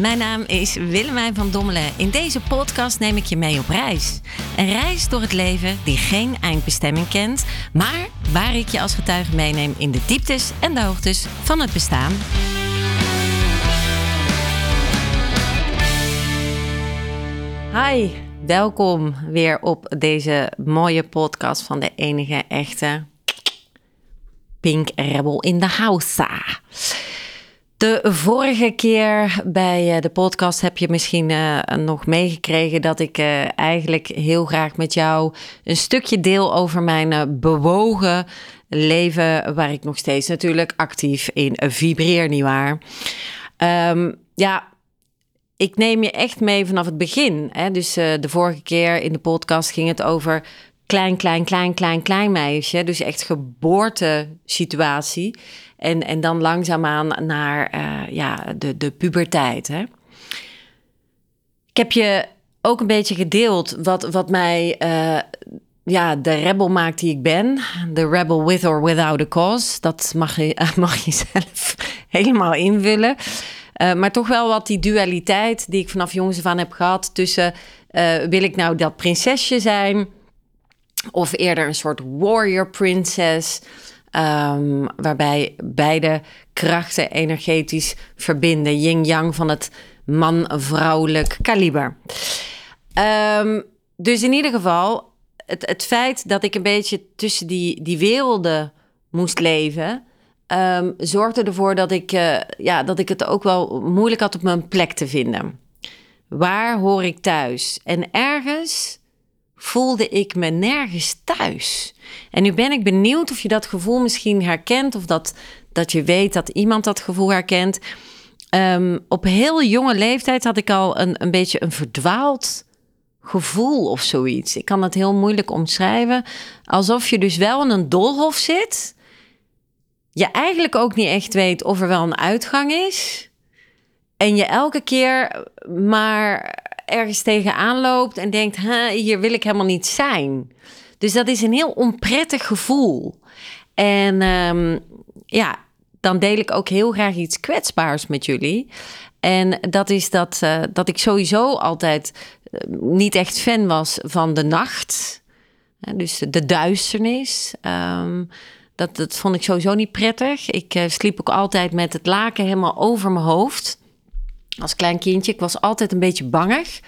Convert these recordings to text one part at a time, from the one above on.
Mijn naam is Willemijn van Dommelen. In deze podcast neem ik je mee op reis. Een reis door het leven die geen eindbestemming kent, maar waar ik je als getuige meeneem in de dieptes en de hoogtes van het bestaan. Hi, welkom weer op deze mooie podcast van de enige echte Pink Rebel in de House. De vorige keer bij eh, de podcast heb je misschien uh, nog meegekregen dat ik uh, eigenlijk heel graag met jou een stukje deel over mijn bewogen leven, waar ik nog steeds natuurlijk actief in vibreer, nietwaar? Um, ja, ik neem je echt mee vanaf het begin. Hè? Dus de vorige keer in de podcast ging het over klein, klein, klein, klein, klein meisje. Dus echt geboortesituatie. En, en dan langzaamaan naar uh, ja, de, de puberteit. Hè? Ik heb je ook een beetje gedeeld wat, wat mij uh, ja, de rebel maakt die ik ben. De rebel with or without a cause. Dat mag je, mag je zelf helemaal invullen. Uh, maar toch wel wat die dualiteit die ik vanaf jongens af heb gehad tussen wil ik nou dat prinsesje zijn of eerder een soort warrior princess. Um, waarbij beide krachten energetisch verbinden. Yin-yang van het man-vrouwelijk kaliber. Um, dus in ieder geval, het, het feit dat ik een beetje tussen die, die werelden moest leven. Um, zorgde ervoor dat ik, uh, ja, dat ik het ook wel moeilijk had op mijn plek te vinden. Waar hoor ik thuis? En ergens voelde ik me nergens thuis. En nu ben ik benieuwd of je dat gevoel misschien herkent of dat, dat je weet dat iemand dat gevoel herkent. Um, op heel jonge leeftijd had ik al een, een beetje een verdwaald gevoel of zoiets. Ik kan het heel moeilijk omschrijven. Alsof je dus wel in een doolhof zit. Je eigenlijk ook niet echt weet of er wel een uitgang is. En je elke keer maar ergens tegenaan loopt en denkt: hier wil ik helemaal niet zijn. Dus dat is een heel onprettig gevoel. En um, ja, dan deel ik ook heel graag iets kwetsbaars met jullie. En dat is dat, uh, dat ik sowieso altijd uh, niet echt fan was van de nacht. dus de duisternis. Um, dat, dat vond ik sowieso niet prettig. Ik uh, sliep ook altijd met het laken helemaal over mijn hoofd als klein kindje. Ik was altijd een beetje bangig.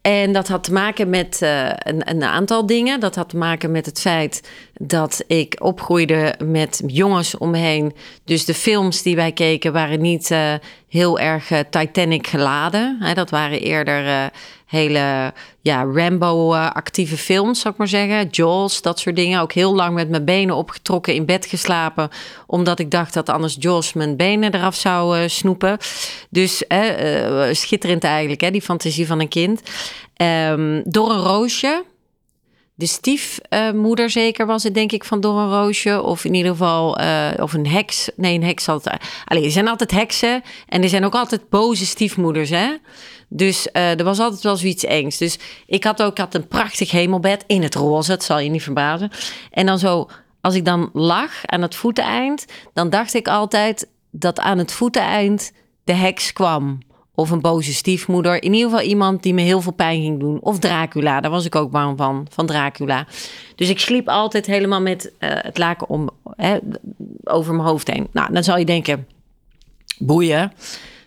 En dat had te maken met uh, een, een, aantal dingen. Dat had te maken met het feit dat ik opgroeide met jongens omheen. Dus de films die wij keken waren niet uh, heel erg uh, Titanic geladen. Hè, dat waren eerder hele ja, Rambo-actieve films, zou ik maar zeggen. Jaws, dat soort dingen. Ook heel lang met mijn benen opgetrokken in bed geslapen. Omdat ik dacht dat anders Jaws mijn benen eraf zou uh, snoepen. Dus schitterend eigenlijk, hè, die fantasie van een kind. Um, door een roosje. De stiefmoeder zeker was het, denk ik, van een Roosje. Of in ieder geval, uh, of een heks. Nee, een heks altijd. Allee, er zijn altijd heksen. En er zijn ook altijd boze stiefmoeders, hè. Dus uh, er was altijd wel zoiets engs. Dus ik had ook had een prachtig hemelbed in het roze, het zal je niet verbazen. En dan zo, als ik dan lag aan het voeteneind, dan dacht ik altijd dat aan het voeteneind de heks kwam. Of een boze stiefmoeder. In ieder geval iemand die me heel veel pijn ging doen. Of Dracula, daar was ik ook bang van, van Dracula. Dus ik sliep altijd helemaal met uh, het laken om, hè, over mijn hoofd heen. Nou, dan zal je denken, boeien.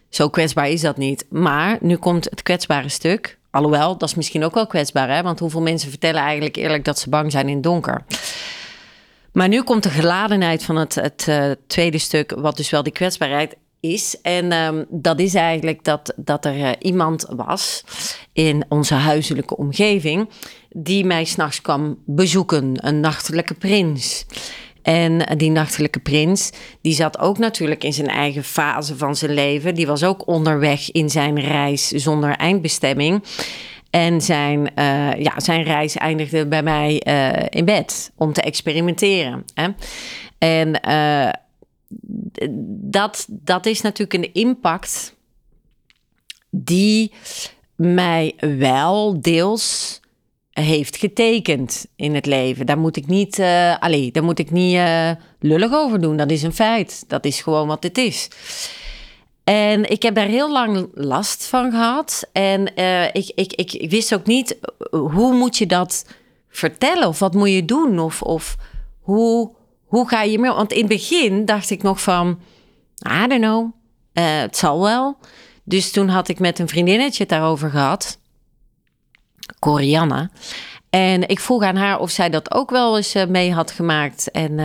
Zo kwetsbaar is dat niet. Maar nu komt het kwetsbare stuk. Alhoewel, dat is misschien ook wel kwetsbaar, hè? Want hoeveel mensen vertellen eigenlijk eerlijk dat ze bang zijn in het donker? Maar nu komt de geladenheid van het, het uh, tweede stuk, wat dus wel die kwetsbaarheid is. En um, dat is eigenlijk dat, dat er uh, iemand was in onze huiselijke omgeving die mij s'nachts kwam bezoeken, een nachtelijke prins. En die nachtelijke prins, die zat ook natuurlijk in zijn eigen fase van zijn leven. Die was ook onderweg in zijn reis zonder eindbestemming. En zijn, uh, ja, zijn reis eindigde bij mij in bed om te experimenteren. Hè? En dat, dat is natuurlijk een impact die mij wel deels heeft getekend in het leven. Daar moet ik niet, uh, allee, moet ik niet uh, lullig over doen. Dat is een feit. Dat is gewoon wat het is. En ik heb daar heel lang last van gehad. En ik, ik, ik, ik, wist ook niet hoe moet je dat vertellen of wat moet je doen of, of hoe, hoe ga je mee. Want in het begin dacht ik nog van, I don't know, uh, het zal wel. Dus toen had ik met een vriendinnetje het daarover gehad, Corianne. En ik vroeg aan haar of zij dat ook wel eens mee had gemaakt. En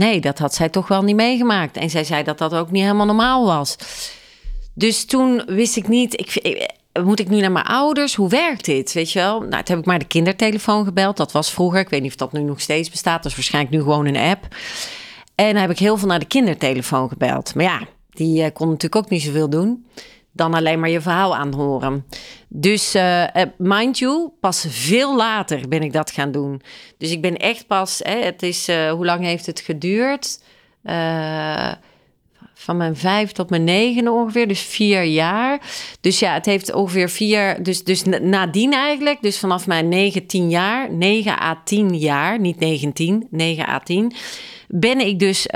Nee, dat had zij toch wel niet meegemaakt. En zij zei dat dat ook niet helemaal normaal was. Dus toen wist ik niet, ik, moet ik nu naar mijn ouders? Hoe werkt dit? Weet je wel? Nou, toen heb ik maar de kindertelefoon gebeld. Dat was vroeger. Ik weet niet of dat nu nog steeds bestaat. Dat is waarschijnlijk nu gewoon een app. En dan heb ik heel veel naar de kindertelefoon gebeld. Maar ja, die uh, kon natuurlijk ook niet zoveel doen dan alleen maar je verhaal aanhoren. Dus uh, mind you, pas veel later ben ik dat gaan doen. Dus ik ben echt pas, hè, het is, hoe lang heeft het geduurd? Van mijn vijf tot mijn negen ongeveer, dus vier jaar. Dus ja, het heeft ongeveer vier, dus, dus nadien eigenlijk, dus vanaf mijn negen, tien jaar, 9 à 10 jaar, niet 19, 9 à 10, ben ik dus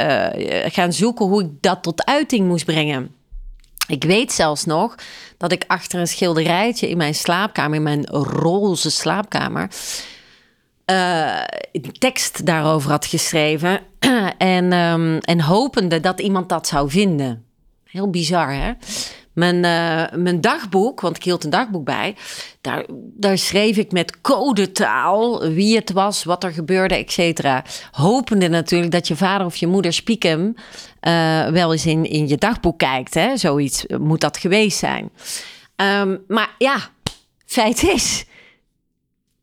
gaan zoeken hoe ik dat tot uiting moest brengen. Ik weet zelfs nog dat ik achter een schilderijtje in mijn slaapkamer, in mijn roze slaapkamer, uh, tekst daarover had geschreven. en, um, en hopende dat iemand dat zou vinden. Heel bizar, hè? Mijn, uh, mijn dagboek, want ik hield een dagboek bij, daar, daar schreef ik met codetaal wie het was, wat er gebeurde, et cetera. Hopende natuurlijk dat je vader of je moeder spiekem uh, wel eens in, in je dagboek kijkt. Hè? Zoiets moet dat geweest zijn. Um, maar ja, feit is,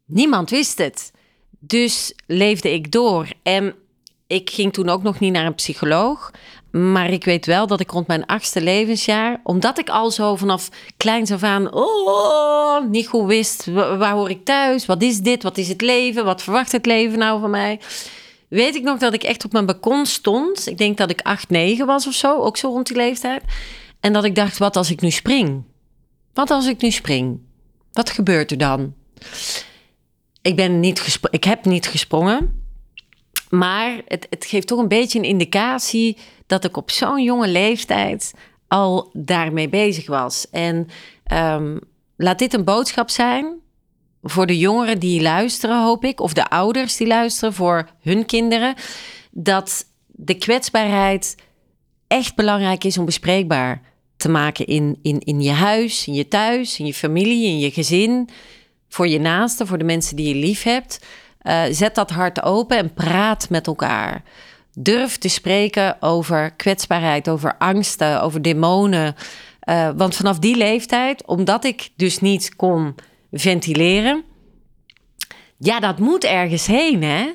niemand wist het. Dus leefde ik door. En ik ging toen ook nog niet naar een psycholoog. Maar ik weet wel dat ik rond mijn achtste levensjaar, omdat ik al zo vanaf kleins af aan oh, niet goed wist, waar hoor ik thuis, wat is dit, wat is het leven, wat verwacht het leven nou van mij, weet ik nog dat ik echt op mijn balkon stond. Ik denk dat ik acht, negen was of zo, ook zo rond die leeftijd. En dat ik dacht, wat als ik nu spring? Wat als ik nu spring? Wat gebeurt er dan? Ik, ben niet ik heb niet gesprongen. Maar het, het geeft toch een beetje een indicatie dat ik op zo'n jonge leeftijd al daarmee bezig was. En um, laat dit een boodschap zijn voor de jongeren die luisteren, hoop ik, of de ouders die luisteren voor hun kinderen, dat de kwetsbaarheid echt belangrijk is om bespreekbaar te maken in, in, in je huis, in je thuis, in je familie, in je gezin, voor je naasten, voor de mensen die je lief hebt. Uh, zet dat hart open en praat met elkaar. Durf te spreken over kwetsbaarheid, over angsten, over demonen. Uh, want vanaf die leeftijd, omdat ik dus niet kon ventileren, ja, dat moet ergens heen, hè?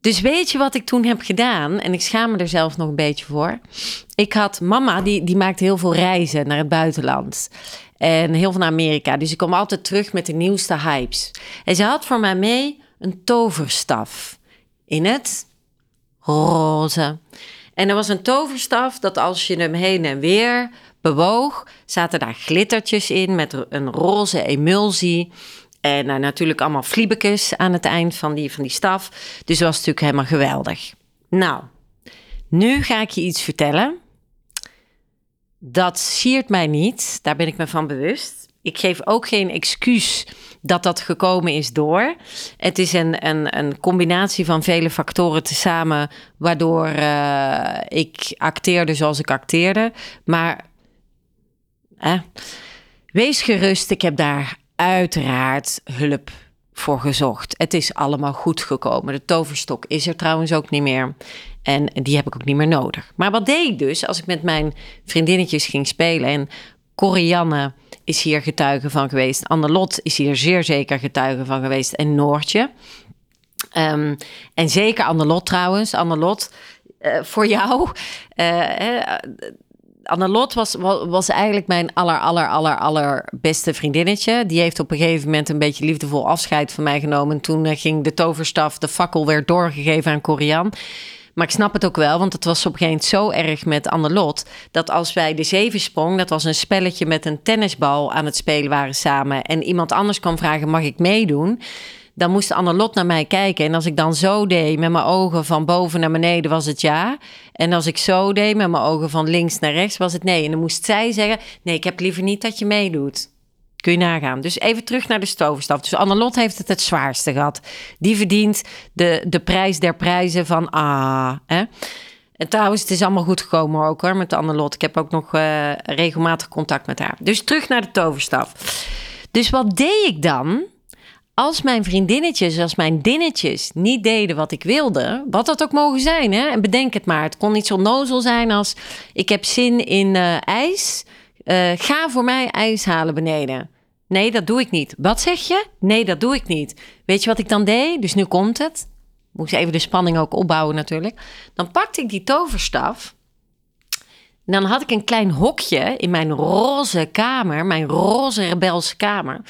Dus weet je wat ik toen heb gedaan? En ik schaam me er zelf nog een beetje voor. Ik had mama, die, die maakte heel veel reizen naar het buitenland. En heel naar Amerika. Dus ik kom altijd terug met de nieuwste hypes. En ze had voor mij mee een toverstaf. In het roze. En er was een toverstaf dat als je hem heen en weer bewoog, zaten daar glittertjes in met een roze emulsie. En uh, natuurlijk allemaal fliebekes aan het eind van die, van die staf. Dus dat was natuurlijk helemaal geweldig. Nou, nu ga ik je iets vertellen. Dat siert mij niet, daar ben ik me van bewust. Ik geef ook geen excuus dat dat gekomen is door. Het is een, een, combinatie van vele factoren tezamen, waardoor uh, ik acteerde zoals ik acteerde. Maar eh, wees gerust, ik heb daar uiteraard hulp voor gezocht. Het is allemaal goed gekomen. De toverstok is er trouwens ook niet meer. En die heb ik ook niet meer nodig. Maar wat deed ik dus als ik met mijn vriendinnetjes ging spelen? En Corianne is hier getuige van geweest. Annelot is hier zeer zeker getuige van geweest. En Noortje. Um, en zeker Annelot trouwens. Annelot, uh, voor jou. Uh, was, was eigenlijk mijn aller, aller, aller, aller beste vriendinnetje. Die heeft op een gegeven moment een beetje liefdevol afscheid van mij genomen. Toen uh, ging de toverstaf, de fakkel werd doorgegeven aan Corian. Maar ik snap het ook wel, want het was op een gegeven moment zo erg met Annelot... dat als wij de zeven sprong, dat was een spelletje met een tennisbal aan het spelen waren samen... en iemand anders kwam vragen, mag ik meedoen dan moest Annelot naar mij kijken. En als ik dan zo deed met mijn ogen van boven naar beneden, was het ja. En als ik zo deed met mijn ogen van links naar rechts, was het nee. En dan moest zij zeggen: Nee, ik heb liever niet dat je meedoet. Nagaan. Dus even terug naar de stovenstaf. Dus Annelot heeft het het zwaarste gehad. Die verdient de, de prijs der prijzen van ah. Hè? En trouwens, het is allemaal goed gekomen ook hoor, met Annelot. Ik heb ook nog uh, regelmatig contact met haar. Dus terug naar de toverstaf. Dus wat deed ik dan? Als mijn vriendinnetjes, als mijn dinnetjes niet deden wat ik wilde, wat dat ook mogen zijn, hè? en bedenk het maar. Het kon niet zo nozel zijn als ik heb zin in uh, ijs. Uh, ga voor mij ijs halen beneden. Nee, dat doe ik niet. Wat zeg je? Nee, dat doe ik niet. Weet je wat ik dan deed? Dus nu komt het. Moest even de spanning ook opbouwen natuurlijk. Dan pakte ik die toverstaf. Dan had ik een klein hokje in mijn roze kamer, mijn roze rebelse kamer.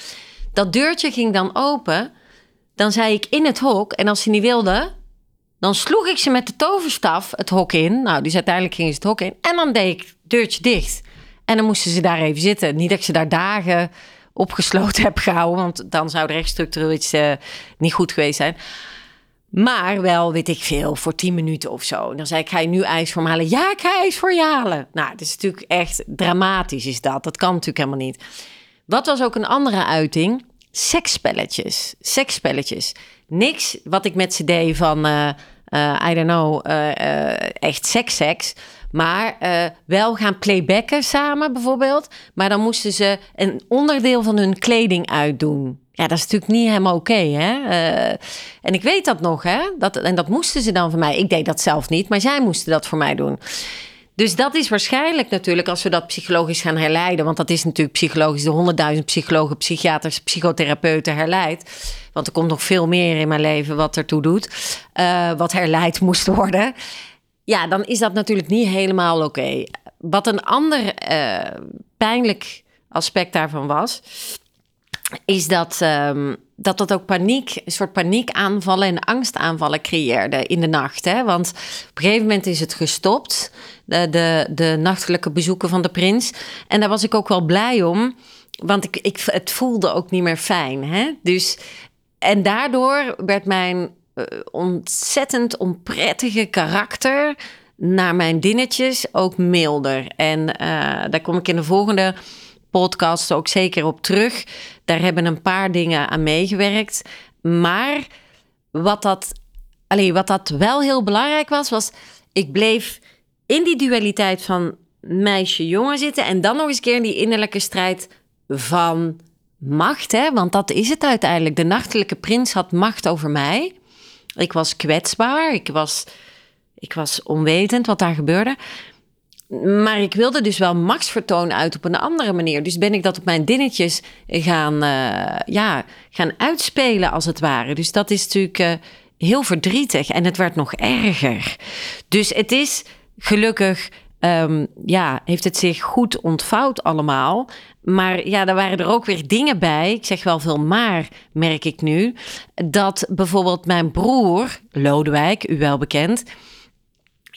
Dat deurtje ging dan open. Dan zei ik in het hok. En als ze niet wilde, dan sloeg ik ze met de toverstaf het hok in. Nou, dus uiteindelijk ging ze het hok in. En dan deed ik het deurtje dicht. En dan moesten ze daar even zitten. Niet dat ik ze daar dagen opgesloten heb gehouden. Want dan zou er echt structureel iets uh, niet goed geweest zijn. Maar wel, weet ik veel, voor 10 minuten of zo. En dan zei ik, ga je nu ijs voor me halen? Ja, ik ga ijs voor je halen. Nou, dat is natuurlijk echt dramatisch is dat. Dat kan natuurlijk helemaal niet. Wat was ook een andere uiting? Seksspelletjes. Seksspelletjes. Niks wat ik met ze deed van, uh, uh, I don't know, echt seks-seks. Maar wel gaan playbacken samen bijvoorbeeld. Maar dan moesten ze een onderdeel van hun kleding uitdoen. Ja, dat is natuurlijk niet helemaal oké, hè? Uh, en ik weet dat nog, hè? Dat, en dat moesten ze dan voor mij. Ik deed dat zelf niet, maar zij moesten dat voor mij doen. Dus dat is waarschijnlijk natuurlijk, als we dat psychologisch gaan herleiden... want dat is natuurlijk psychologisch de honderdduizend psychologen, psychiaters, psychotherapeuten herleid. Want er komt nog veel meer in mijn leven wat ertoe doet, uh, wat herleid moest worden. Ja, dan is dat natuurlijk niet helemaal oké. Wat een ander uh, pijnlijk aspect daarvan was is dat, um, dat dat ook paniek, een soort paniekaanvallen en angstaanvallen creëerde in de nacht. Hè? Want op een gegeven moment is het gestopt, de, de, de nachtelijke bezoeken van de prins. En daar was ik ook wel blij om, want ik, ik, het voelde ook niet meer fijn. Hè? Dus, en daardoor werd mijn ontzettend onprettige karakter naar mijn dinnetjes ook milder. En uh, daar kom ik in de volgende podcast ook zeker op terug. Daar hebben een paar dingen aan meegewerkt. Maar wat dat, alleen, wat dat wel heel belangrijk was, was ik bleef in die dualiteit van meisje-jongen zitten. En dan nog eens keer in die innerlijke strijd van macht. Hè? Want dat is het uiteindelijk. De nachtelijke prins had macht over mij. Ik was kwetsbaar. Ik was, ik was onwetend wat daar gebeurde. Maar ik wilde dus wel machtsvertoon uit op een andere manier. Dus ben ik dat op mijn dinnetjes gaan, uh, ja, gaan uitspelen, als het ware. Dus dat is natuurlijk uh, heel verdrietig. En het werd nog erger. Dus het is gelukkig, um, ja, heeft het zich goed ontvouwd allemaal. Maar ja, daar waren er ook weer dingen bij. Ik zeg wel veel maar, merk ik nu. Dat bijvoorbeeld mijn broer, Lodewijk, u wel bekend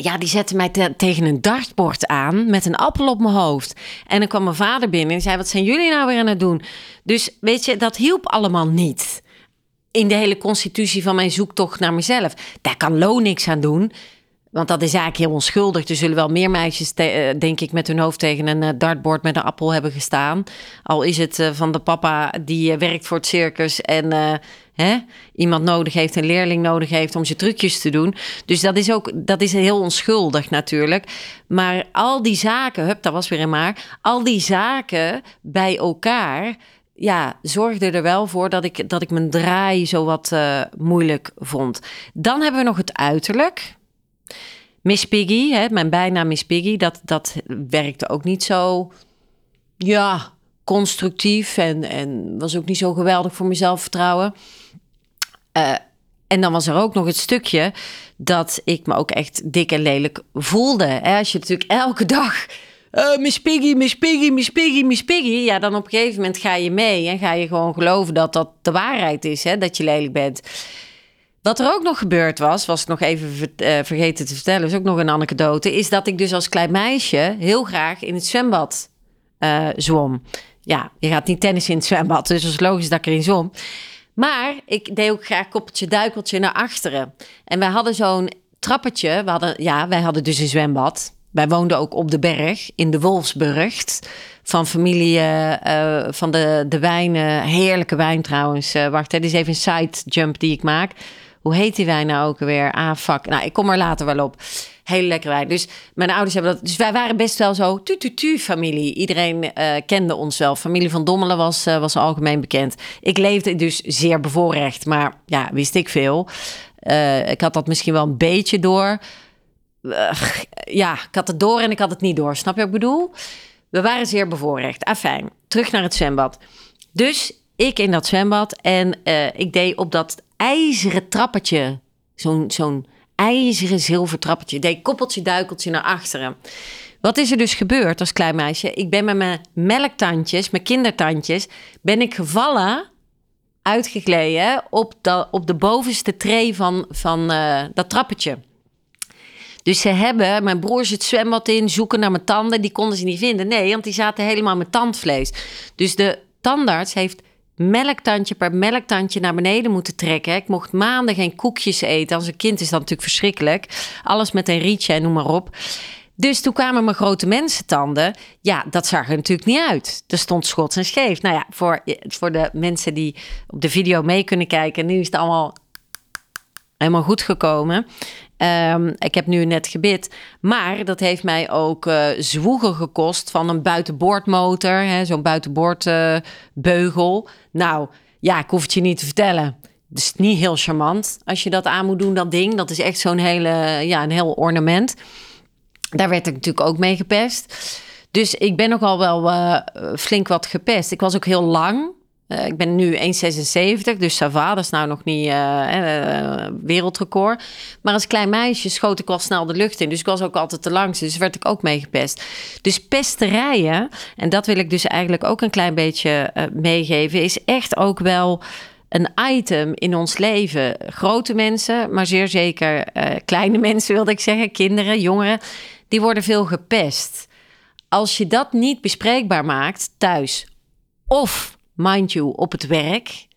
ja, die zette mij te tegen een dartbord aan met een appel op mijn hoofd. En dan kwam mijn vader binnen en zei: Wat zijn jullie nou weer aan het doen? Dus weet je, dat hielp allemaal niet. In de hele constitutie van mijn zoektocht naar mezelf. Daar kan Lo niks aan doen. Want dat is eigenlijk heel onschuldig. Er zullen wel meer meisjes, eh, denk ik, met hun hoofd tegen een eh, dartboard met een appel hebben gestaan. Al is het eh, van de papa die werkt voor het circus en hè, iemand nodig heeft, een leerling nodig heeft om zijn trucjes te doen. Dus dat is ook dat is heel onschuldig natuurlijk. Maar al die zaken, hup, dat was weer een maar. Al die zaken bij elkaar ja, zorgde er wel voor dat ik, dat ik mijn draai zo wat moeilijk vond. Dan hebben we nog het uiterlijk. Miss Piggy, hè, mijn bijnaam Miss Piggy, dat, dat werkte ook niet zo, ja, constructief en, en was ook niet zo geweldig voor mezelf vertrouwen. Uh, en dan was er ook nog het stukje dat ik me ook echt dik en lelijk voelde. Hè? Als je natuurlijk elke dag uh, Miss Piggy, Miss Piggy, Miss Piggy, Miss Piggy. Ja, dan op een gegeven moment ga je mee en ga je gewoon geloven dat dat de waarheid is, hè? dat je lelijk bent. Wat er ook nog gebeurd was, was ik nog even uh, vergeten te vertellen, is ook nog een anekdote, is dat ik dus als klein meisje heel graag in het zwembad uh, zwom. Ja, je gaat niet tennis in het zwembad, dus het was logisch dat ik erin zwom. Maar ik deed ook graag koppeltje duikeltje naar achteren. En wij hadden zo'n trappetje. We hadden, ja, wij hadden dus een zwembad. Wij woonden ook op de berg in de Wolfsburgt. Van familie uh, van de, de wijnen. Heerlijke wijn trouwens. Wacht, dit is even een side jump die ik maak. Hoe heet die wijn nou ook weer? Ah, fuck. Nou, ik kom er later wel op. Hele lekkere wijn. Dus mijn ouders hebben dat. Dus wij waren best wel zo tu-tu-tu familie. Iedereen uh, kende ons wel. Familie van Dommelen was, uh, was algemeen bekend. Ik leefde dus zeer bevoorrecht. Maar ja, wist ik veel. Uh, ik had dat misschien wel een beetje door. ja, ik had het door en ik had het niet door. Snap je wat ik bedoel? We waren zeer bevoorrecht. Afijn, terug naar het zwembad. Dus ik in dat zwembad en ik deed op dat ijzeren trappetje, zo'n zo'n ijzeren zilver trappetje, deed koppeltje duikeltje naar achteren. Wat is er dus gebeurd als klein meisje? Ik ben met mijn melktandjes, mijn kindertandjes, ben ik gevallen, uitgegleden op, de, op de bovenste tree van, van uh, dat trappetje. Dus ze hebben, mijn broers het zwembad in, zoeken naar mijn tanden. Die konden ze niet vinden. Nee, want die zaten helemaal met tandvlees. Dus de tandarts heeft melktandje per melktandje naar beneden moeten trekken. Ik mocht maanden geen koekjes eten. Als een kind is dat natuurlijk verschrikkelijk. Alles met een rietje en noem maar op. Dus toen kwamen mijn grote mensentanden. Ja, dat zag er natuurlijk niet uit. Er stond schots en scheef. Nou ja, voor, voor de mensen die op de video mee kunnen kijken. Nu is het allemaal helemaal goed gekomen. Um, ik heb nu net gebit. Maar dat heeft mij ook uh, zwoegen gekost van een buitenboordmotor. Zo'n buitenboordbeugel. Uh, nou, ja, ik hoef het je niet te vertellen. Het is niet heel charmant als je dat aan moet doen, dat ding. Dat is echt zo'n hele, ja, een heel ornament. Daar werd ik natuurlijk ook mee gepest. Dus ik ben nogal wel uh, flink wat gepest. Ik was ook heel lang. Uh, ik ben nu 1,76, dus Sava, dat is nou nog niet uh, wereldrecord. Maar als klein meisje schoot ik wel snel de lucht in. Dus ik was ook altijd te langs, dus werd ik ook mee gepest. Dus pesterijen, en dat wil ik dus eigenlijk ook een klein beetje meegeven... is echt ook wel een item in ons leven. Grote mensen, maar zeer zeker kleine mensen wilde ik zeggen. Kinderen, jongeren, die worden veel gepest. Als je dat niet bespreekbaar maakt thuis... of mind you, op het werk.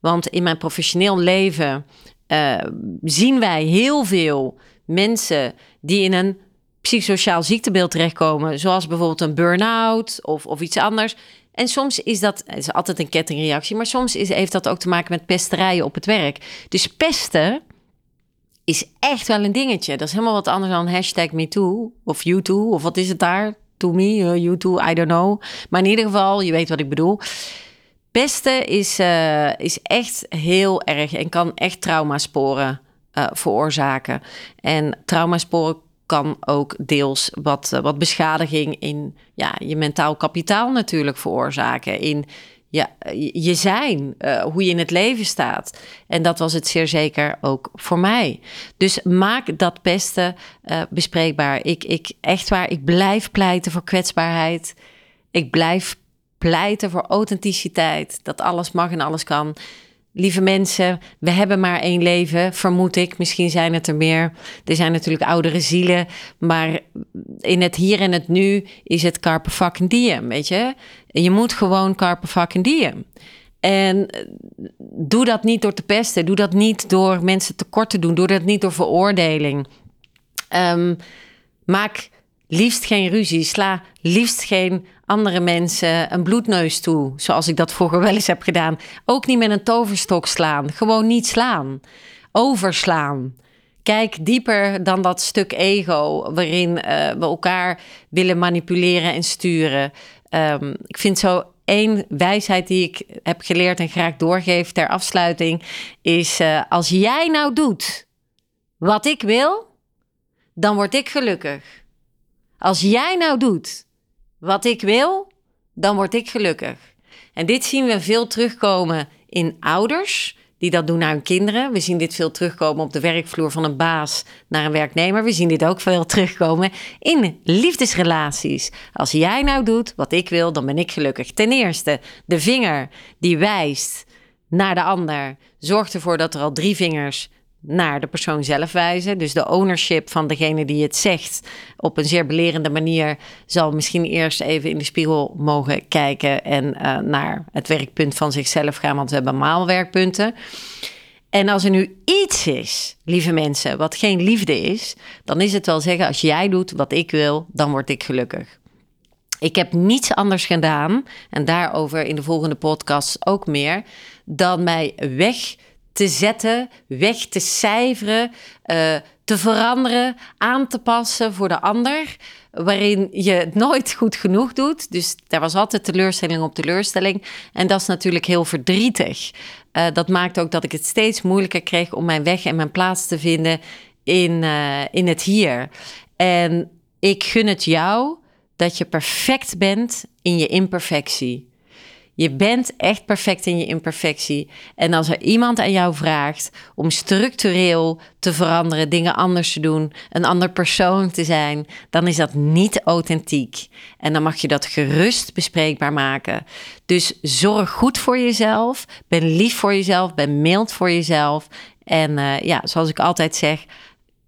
Want in mijn professioneel leven uh, zien wij heel veel mensen die in een psychosociaal ziektebeeld terechtkomen, zoals bijvoorbeeld een burn-out of, of iets anders. En soms is dat, is altijd een kettingreactie, maar soms is, heeft dat ook te maken met pesterijen op het werk. Dus pesten is echt wel een dingetje. Dat is helemaal wat anders dan hashtag MeToo of YouToo of wat is het daar? To me, uh, YouTube, I don't know. Maar in ieder geval, je weet wat ik bedoel. Pesten is, uh, is echt heel erg en kan echt traumasporen uh, veroorzaken. En traumasporen kan ook deels wat, uh, wat beschadiging in ja, je mentaal kapitaal natuurlijk veroorzaken. In ja, je zijn, hoe je in het leven staat. En dat was het zeer zeker ook voor mij. Dus maak dat pesten bespreekbaar. Ik, ik, echt waar, ik blijf pleiten voor kwetsbaarheid. Ik blijf pleiten voor authenticiteit. Dat alles mag en alles kan. Lieve mensen, we hebben maar één leven, vermoed ik. Misschien zijn het er meer. Er zijn natuurlijk oudere zielen. Maar in het hier en het nu is het carpe fucking diem, weet je? Je moet gewoon carpe fucking diem. En doe dat niet door te pesten. Doe dat niet door mensen tekort te doen. Doe dat niet door veroordeling. Um, maak liefst geen ruzie. Sla liefst geen andere mensen een bloedneus toe, zoals ik dat vroeger wel eens heb gedaan. Ook niet met een toverstok slaan. Gewoon niet slaan. Overslaan. Kijk dieper dan dat stuk ego waarin uh, we elkaar willen manipuleren en sturen. Um, ik vind zo één wijsheid die ik heb geleerd en graag doorgeef ter afsluiting is: uh, als jij nou doet wat ik wil, dan word ik gelukkig. Als jij nou doet wat ik wil, dan word ik gelukkig. En dit zien we veel terugkomen in ouders die dat doen naar hun kinderen. We zien dit veel terugkomen op de werkvloer van een baas naar een werknemer. We zien dit ook veel terugkomen in liefdesrelaties. Als jij nou doet wat ik wil, dan ben ik gelukkig. Ten eerste, de vinger die wijst naar de ander zorgt ervoor dat er al drie vingers naar de persoon zelf wijzen. Dus de ownership van degene die het zegt op een zeer belerende manier zal misschien eerst even in de spiegel mogen kijken en uh, naar het werkpunt van zichzelf gaan, want we hebben allemaal werkpunten. En als er nu iets is, lieve mensen, wat geen liefde is, dan is het wel zeggen: als jij doet wat ik wil, dan word ik gelukkig. Ik heb niets anders gedaan, en daarover in de volgende podcast ook meer, dan mij weg te zetten, weg te cijferen, uh, te veranderen, aan te passen voor de ander, waarin je het nooit goed genoeg doet. Dus daar was altijd teleurstelling op teleurstelling. En dat is natuurlijk heel verdrietig. Uh, dat maakt ook dat ik het steeds moeilijker kreeg om mijn weg en mijn plaats te vinden in, uh, in het hier. En ik gun het jou dat je perfect bent in je imperfectie. Je bent echt perfect in je imperfectie. En als er iemand aan jou vraagt om structureel te veranderen, dingen anders te doen, een ander persoon te zijn, dan is dat niet authentiek. En dan mag je dat gerust bespreekbaar maken. Dus zorg goed voor jezelf, ben lief voor jezelf, ben mild voor jezelf. En uh, ja, zoals ik altijd zeg,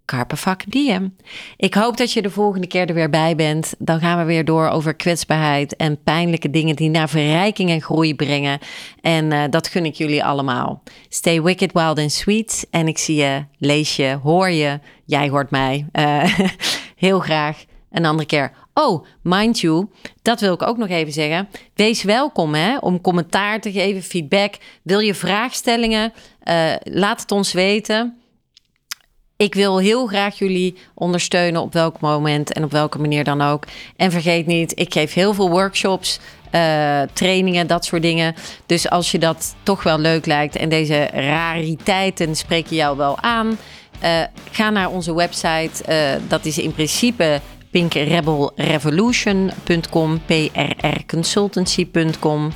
Carpe Vac Diem. Ik hoop dat je de volgende keer er weer bij bent. Dan gaan we weer door over kwetsbaarheid en pijnlijke dingen die naar verrijking en groei brengen. En uh, dat gun ik jullie allemaal. Stay wicked, wild and sweet. En ik zie je, lees je, hoor je. Jij hoort mij. Uh, heel graag een andere keer. Oh, mind you, dat wil ik ook nog even zeggen. Wees welkom hè, om commentaar te geven, feedback. Wil je vraagstellingen? Uh, laat het ons weten ik wil heel graag jullie ondersteunen op welk moment en op welke manier dan ook. En vergeet niet, ik geef heel veel workshops, uh, trainingen, dat soort dingen. Dus als je dat toch wel leuk lijkt en deze rariteiten spreken jou wel aan, uh, ga naar onze website. Uh, dat is in principe pinkrebelrevolution.com, prrconsultancy.com.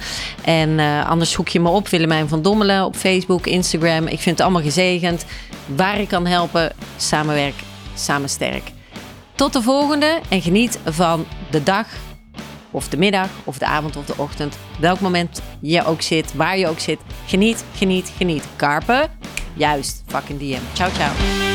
En anders zoek je me op, Willemijn van Dommelen, op Facebook, Instagram. Ik vind het allemaal gezegend. Waar ik kan helpen, samenwerk, samen sterk. Tot de volgende en geniet van de dag of de middag of de avond of de ochtend. Welk moment je ook zit, waar je ook zit. Geniet, geniet, geniet. Karpen, juist, fucking DM. Ciao, ciao.